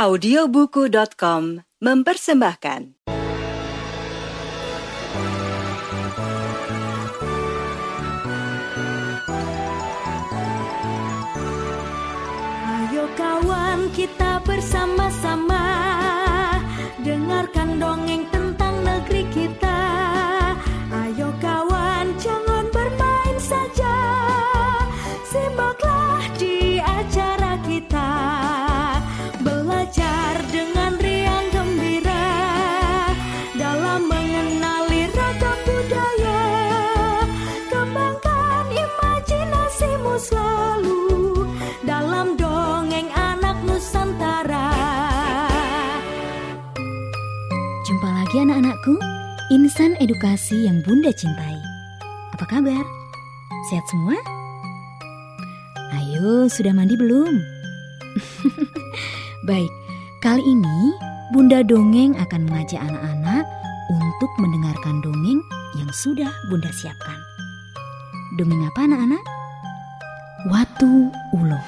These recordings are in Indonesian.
Audiobuku.com mempersembahkan. Ayo kawan kita bersama-sama. Dengarkan dongeng Lagi anak-anakku, insan edukasi yang Bunda cintai. Apa kabar? Sehat semua? Ayo, sudah mandi belum? Baik, kali ini Bunda Dongeng akan mengajak anak-anak untuk mendengarkan dongeng yang sudah Bunda siapkan. Dongeng apa anak-anak? Watu Ulo.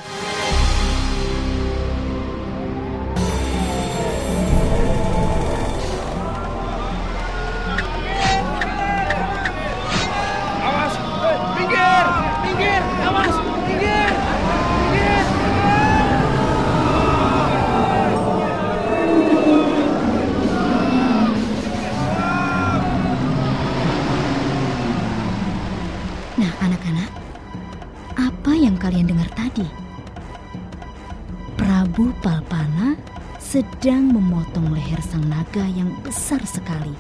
Tadi? Prabu Palpana sedang memotong leher sang naga yang besar sekali,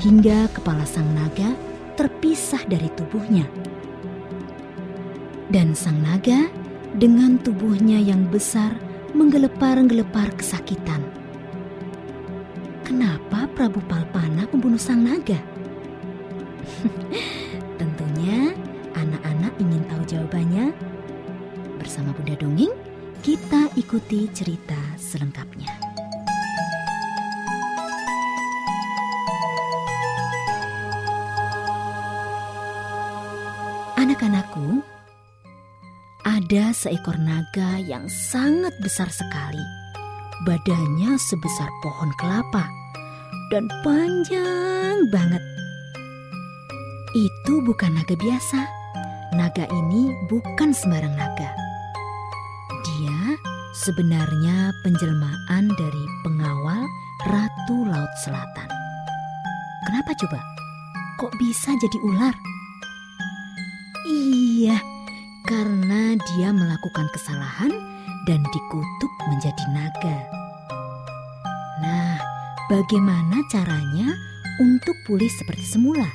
hingga kepala sang naga terpisah dari tubuhnya. Dan sang naga dengan tubuhnya yang besar menggelepar-gelepar kesakitan. Kenapa Prabu Palpana membunuh sang naga? Ikuti cerita selengkapnya. Anak-anakku, ada seekor naga yang sangat besar sekali. Badannya sebesar pohon kelapa dan panjang banget. Itu bukan naga biasa. Naga ini bukan sembarang naga. Sebenarnya penjelmaan dari pengawal Ratu Laut Selatan. Kenapa coba? Kok bisa jadi ular? Iya, karena dia melakukan kesalahan dan dikutuk menjadi naga. Nah, bagaimana caranya untuk pulih seperti semula?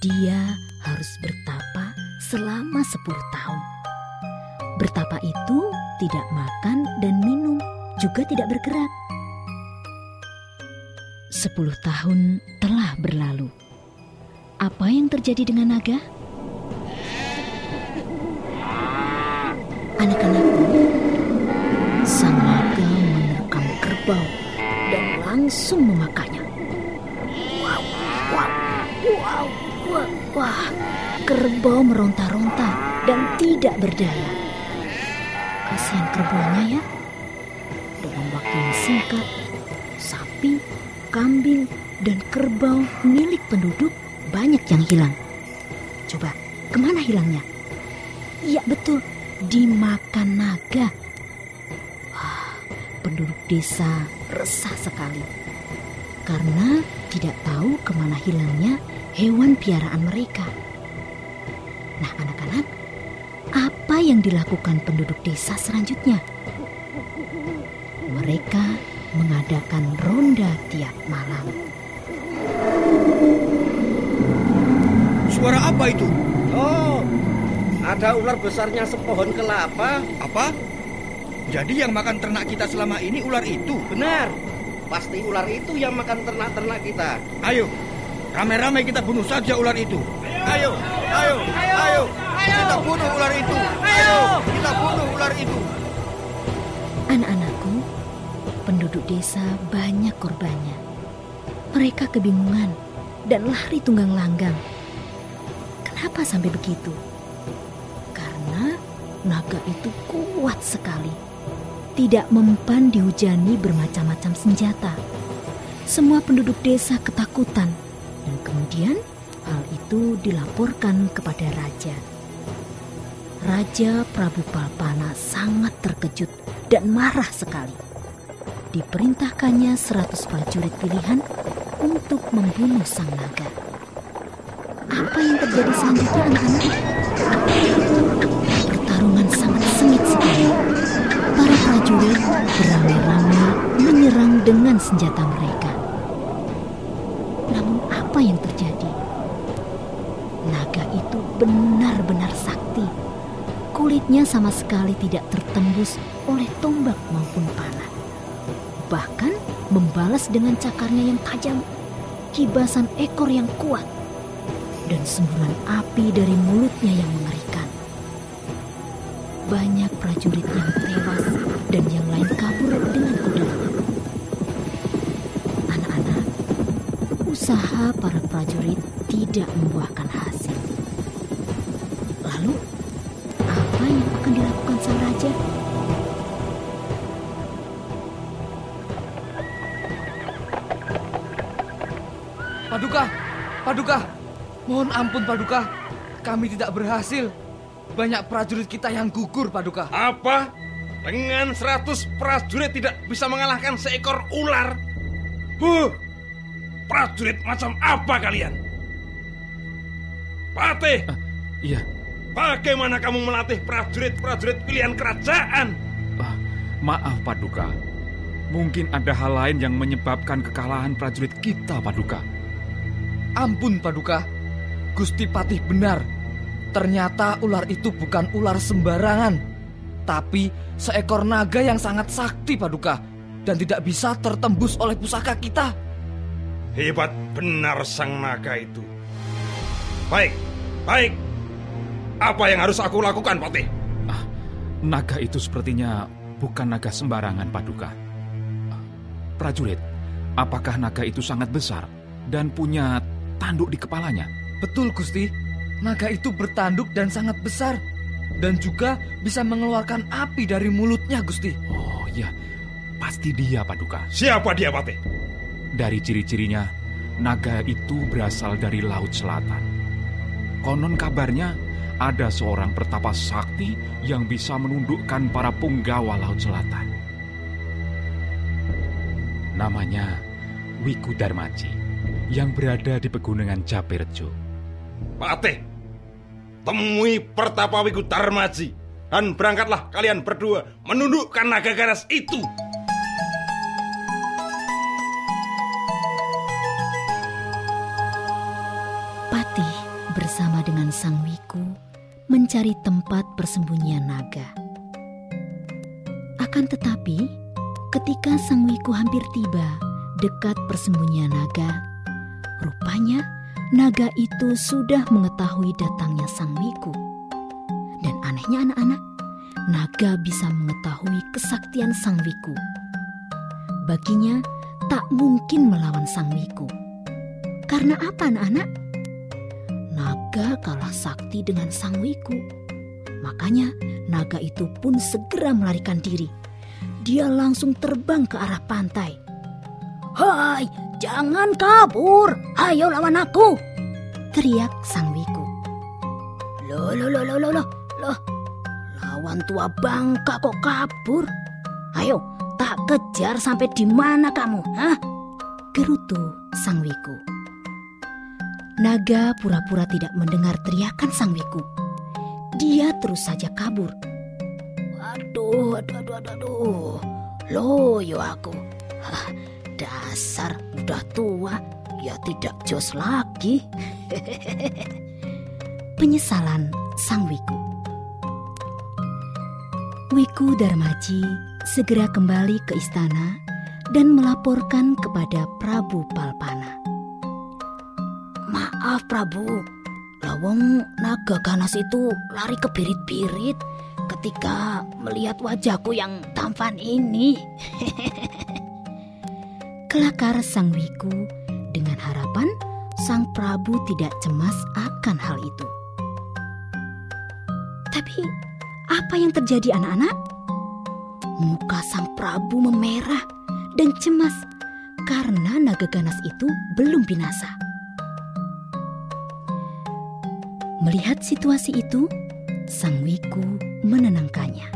Dia harus bertapa selama 10 tahun. Bertapa itu tidak makan dan minum, juga tidak bergerak. Sepuluh tahun telah berlalu. Apa yang terjadi dengan naga? Anak-anakku, sang naga menerkam kerbau dan langsung memakannya. Wow, wow, wow, wow, wah, kerbau meronta-ronta dan tidak berdaya. Kasihan kerbaunya ya. Dalam waktu yang singkat, sapi, kambing, dan kerbau milik penduduk banyak yang hilang. Coba, ke mana hilangnya? Iya betul, dimakan naga. Wah, penduduk desa resah sekali. Karena tidak tahu ke mana hilangnya hewan piaraan mereka. Nah anak-anak, apa yang dilakukan penduduk desa selanjutnya? Mereka mengadakan ronda tiap malam. Suara apa itu? Oh, ada ular besarnya sepohon kelapa. Apa? Jadi yang makan ternak kita selama ini ular itu? Benar, pasti ular itu yang makan ternak-ternak kita. Ayo, ramai-ramai kita bunuh saja ular itu. Ayo, ayo, ayo, kita bunuh ular itu. Ayo, kita bunuh ular itu. Anak-anakku, penduduk desa banyak korbannya. Mereka kebingungan dan lari tunggang langgang. Kenapa sampai begitu? Karena naga itu kuat sekali. tidak mempan dihujani bermacam-macam senjata. Semua penduduk desa ketakutan dan kemudian hal itu dilaporkan kepada raja. Raja Prabu Palpana sangat terkejut dan marah sekali. Diperintahkannya seratus prajurit pilihan untuk membunuh sang naga. Apa yang terjadi selanjutnya anak-anak? Pertarungan sangat sengit sekali. Para prajurit beramai-ramai menyerang dengan senjata mereka. Apa yang terjadi? Naga itu benar-benar sakti. Kulitnya sama sekali tidak tertembus oleh tombak maupun panah. Bahkan membalas dengan cakarnya yang tajam, kibasan ekor yang kuat, dan semburan api dari mulutnya yang mengerikan. Banyak prajurit yang tewas dan yang lain kabur usaha para prajurit tidak membuahkan hasil. Lalu, apa yang akan dilakukan sang raja? Paduka, Paduka, mohon ampun Paduka, kami tidak berhasil. Banyak prajurit kita yang gugur Paduka. Apa? Dengan 100 prajurit tidak bisa mengalahkan seekor ular? Huh! Prajurit macam apa kalian? Patih, Iya, bagaimana kamu melatih prajurit-prajurit pilihan kerajaan? ah, maaf Paduka. Mungkin ada hal lain yang menyebabkan kekalahan prajurit kita, Paduka. Ampun Paduka, Gusti Patih benar. Ternyata ular itu bukan ular sembarangan, tapi seekor naga yang sangat sakti Paduka dan tidak bisa tertembus oleh pusaka kita. Hebat benar sang naga itu. Baik, baik. Apa yang harus aku lakukan, Patih? Naga itu sepertinya bukan naga sembarangan, Paduka. Ah, Prajurit, apakah naga itu sangat besar dan punya tanduk di kepalanya? Betul Gusti, naga itu bertanduk dan sangat besar dan juga bisa mengeluarkan api dari mulutnya Gusti. Oh iya, pasti dia, Paduka. Siapa dia, Patih? Dari ciri-cirinya, naga itu berasal dari Laut Selatan. Konon kabarnya ada seorang pertapa sakti yang bisa menundukkan para punggawa Laut Selatan. Namanya Wiku Darmaji yang berada di pegunungan Japirjo. Patih, temui Pertapa Wiku Darmaji dan berangkatlah kalian berdua menundukkan naga ganas itu. Sang Wiku mencari tempat persembunyian naga. Akan tetapi, ketika Sang Wiku hampir tiba dekat persembunyian naga, rupanya naga itu sudah mengetahui datangnya Sang Wiku. Dan anehnya anak-anak, naga bisa mengetahui kesaktian Sang Wiku. Baginya, tak mungkin melawan Sang Wiku. Karena apa anak-anak? Naga kalah sakti dengan Sang Wiku. Makanya naga itu pun segera melarikan diri. Dia langsung terbang ke arah pantai. Hai, jangan kabur. Ayo lawan aku. Teriak Sang Wiku. Loh, loh, loh, loh, loh, loh. Lawan tua bangka kok kabur. Ayo, tak kejar sampai di mana kamu, hah? Gerutu Sang Wiku. Naga pura-pura tidak mendengar teriakan Sang Wiku. Dia terus saja kabur. Waduh, aduh, aduh, aduh, aduh. Loyo aku. Hah, dasar udah tua, ya tidak jos lagi. Penyesalan Sang Wiku. Wiku Darmaji segera kembali ke istana dan melaporkan kepada Prabu Palpana. Maaf Prabu, lawang naga ganas itu lari ke birit-birit ketika melihat wajahku yang tampan ini. Kelakar Sang Wiku dengan harapan Sang Prabu tidak cemas akan hal itu. Tapi apa yang terjadi anak-anak? Muka sang Prabu memerah dan cemas karena naga ganas itu belum binasa. Melihat situasi itu, sang Wiku menenangkannya.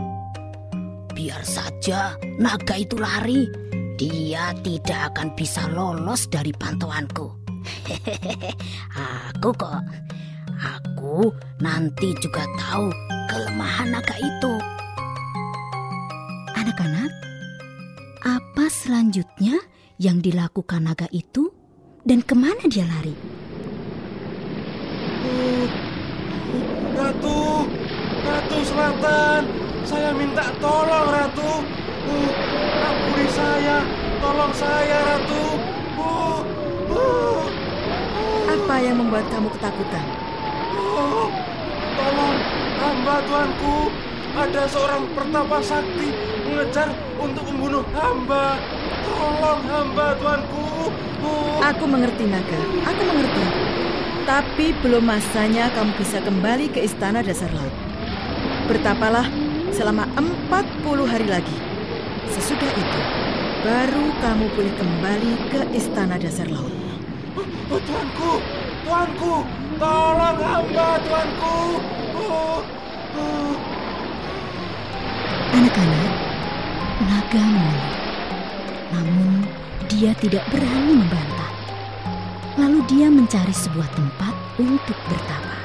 Biar saja naga itu lari, dia tidak akan bisa lolos dari pantauanku. aku kok, aku nanti juga tahu kelemahan naga itu. Anak-anak, apa selanjutnya yang dilakukan naga itu dan ke mana dia lari? Ratu, Ratu Selatan, saya minta tolong Ratu. Uh, ampuni saya, tolong saya Ratu. Uh, uh, Apa yang membuat kamu ketakutan? uh, tolong hamba Tuanku. Ada seorang pertapa sakti mengejar untuk membunuh hamba. Tolong hamba Tuanku. Uh, Aku mengerti naga, aku mengerti. Tapi belum masanya kamu bisa kembali ke istana dasar laut. Bertapalah selama 40 hari lagi. Sesudah itu, baru kamu boleh kembali ke istana dasar laut. Oh, tuanku, tuanku, tolong hamba tuanku. Oh, oh. Anak-anak, naga menolak. Namun dia tidak berani membantah. Lalu dia mencari sebuah tempat untuk bertapa.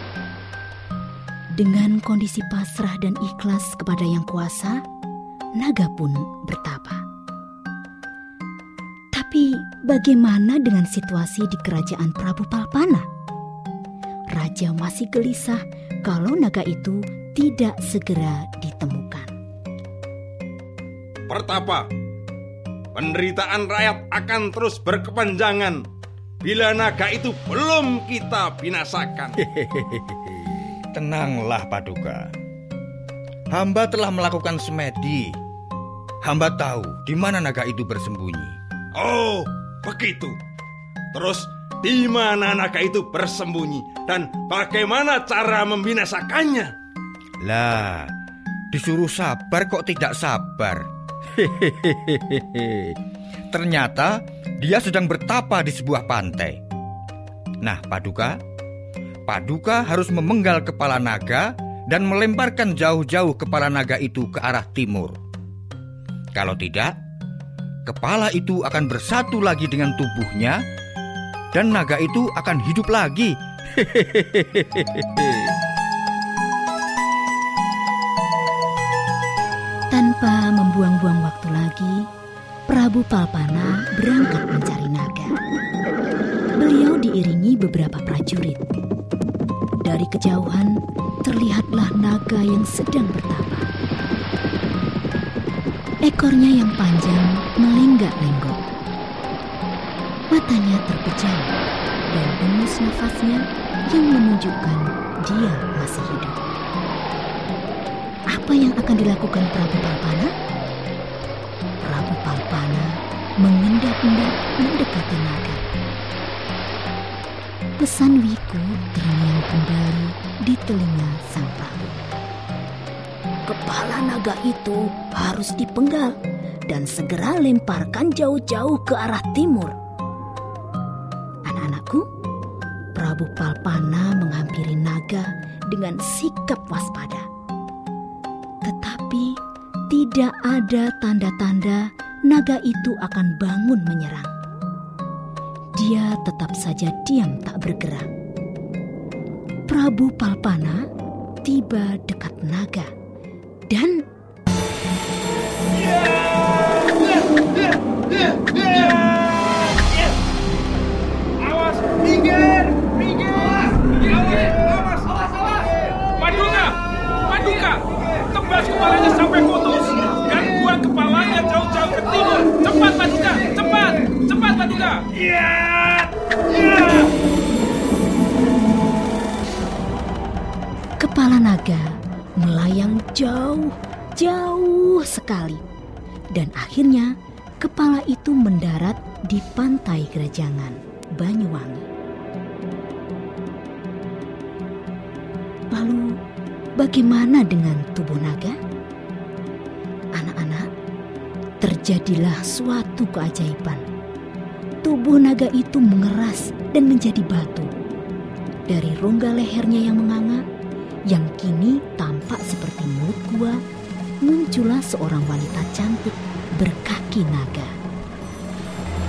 Dengan kondisi pasrah dan ikhlas kepada yang kuasa, naga pun bertapa. Tapi bagaimana dengan situasi di kerajaan Prabu Palpana? Raja masih gelisah kalau naga itu tidak segera ditemukan. Pertapa, penderitaan rakyat akan terus berkepanjangan bila naga itu belum kita binasakan. Tenanglah Paduka. Hamba telah melakukan semedi. Hamba tahu di mana naga itu bersembunyi. Oh, begitu. Terus di mana naga itu bersembunyi dan bagaimana cara membinasakannya? Lah, disuruh sabar kok tidak sabar. Hehehehe. Ternyata dia sedang bertapa di sebuah pantai. Nah, Paduka, Paduka harus memenggal kepala naga dan melemparkan jauh-jauh kepala naga itu ke arah timur. Kalau tidak, kepala itu akan bersatu lagi dengan tubuhnya dan naga itu akan hidup lagi. Tanpa membuang-buang waktu Prabu Palpana berangkat mencari naga. Beliau diiringi beberapa prajurit. Dari kejauhan, terlihatlah naga yang sedang bertapa. Ekornya yang panjang melenggak-lenggok. Matanya terpejam dan dengus nafasnya yang menunjukkan dia masih hidup. Apa yang akan dilakukan Prabu Palpana? Mengendap-endap mendekati naga. Pesan Wiku terngiang kembali di telinga sang Prabu. Kepala naga itu harus dipenggal dan segera lemparkan jauh-jauh ke arah timur. Anak-anakku, Prabu Palpana menghampiri naga dengan sikap waspada. Tetapi tidak ada tanda-tanda naga itu akan bangun menyerang. Dia tetap saja diam tak bergerak. Prabu Palpana tiba dekat naga dan Awas, minggir, minggir. Awas, awas, awas. Paduka! Paduka! Tebas kepalanya sampai putus ke timur. Cepat Paduka! Cepat! Cepat Paduka! Ya, ya. kepala naga melayang jauh, jauh sekali. Dan akhirnya kepala itu mendarat di pantai Gerajangan, Banyuwangi. Lalu bagaimana dengan tubuh naga? Terjadilah suatu keajaiban. Tubuh naga itu mengeras dan menjadi batu. Dari rongga lehernya yang menganga, yang kini tampak seperti mulut gua, muncullah seorang wanita cantik berkaki naga.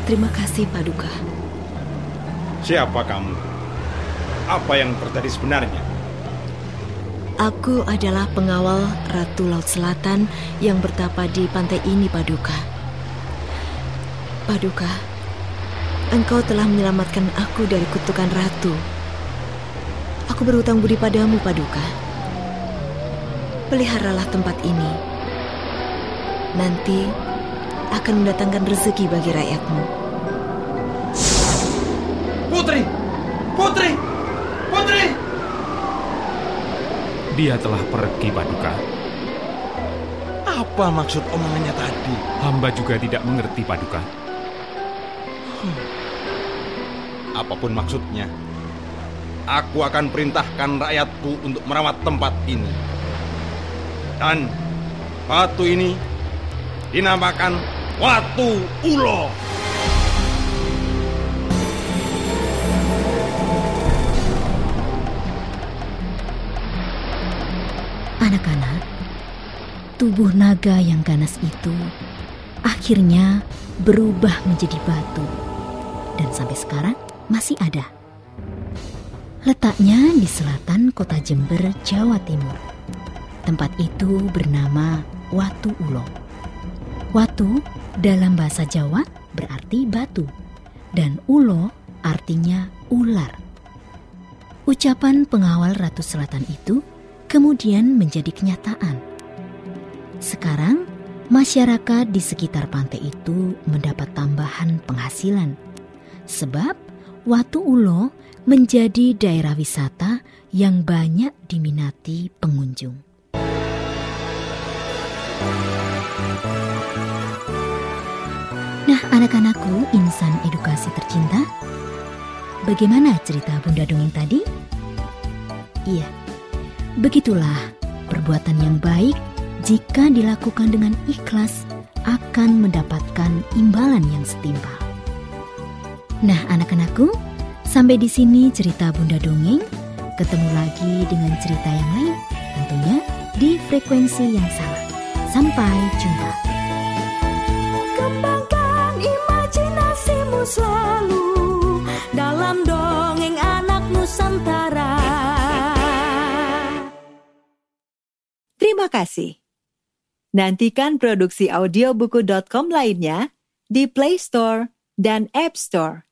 Terima kasih Paduka. Siapa kamu? Apa yang terjadi sebenarnya? Aku adalah pengawal Ratu Laut Selatan yang bertapa di pantai ini, Paduka. Paduka, engkau telah menyelamatkan aku dari kutukan ratu. Aku berhutang budi padamu, Paduka. Peliharalah tempat ini. Nanti akan mendatangkan rezeki bagi rakyatmu. Dia telah pergi, Paduka. Apa maksud omongannya tadi? Hamba juga tidak mengerti, Paduka. Apa pun maksudnya, aku akan perintahkan rakyatku untuk merawat tempat ini. Dan batu ini dinamakan Watu Ulo. Anak-anak, tubuh naga yang ganas itu akhirnya berubah menjadi batu. Dan sampai sekarang masih ada. Letaknya di selatan kota Jember, Jawa Timur. Tempat itu bernama Watu Ulo. Watu dalam bahasa Jawa berarti batu dan ulo artinya ular. Ucapan pengawal Ratu Selatan itu kemudian menjadi kenyataan. Sekarang, masyarakat di sekitar pantai itu mendapat tambahan penghasilan. Sebab Watu Ulo menjadi daerah wisata yang banyak diminati pengunjung. Nah, anak-anakku, insan edukasi tercinta, bagaimana cerita Bunda Dongeng tadi? Iya, begitulah perbuatan yang baik jika dilakukan dengan ikhlas akan mendapatkan imbalan yang setimpal. Nah, anak-anakku, sampai di sini cerita Bunda Dongeng. Ketemu lagi dengan cerita yang lain, tentunya di frekuensi yang sama. Sampai jumpa. Kasih. Nantikan produksi audiobuku.com lainnya di Play Store dan App Store.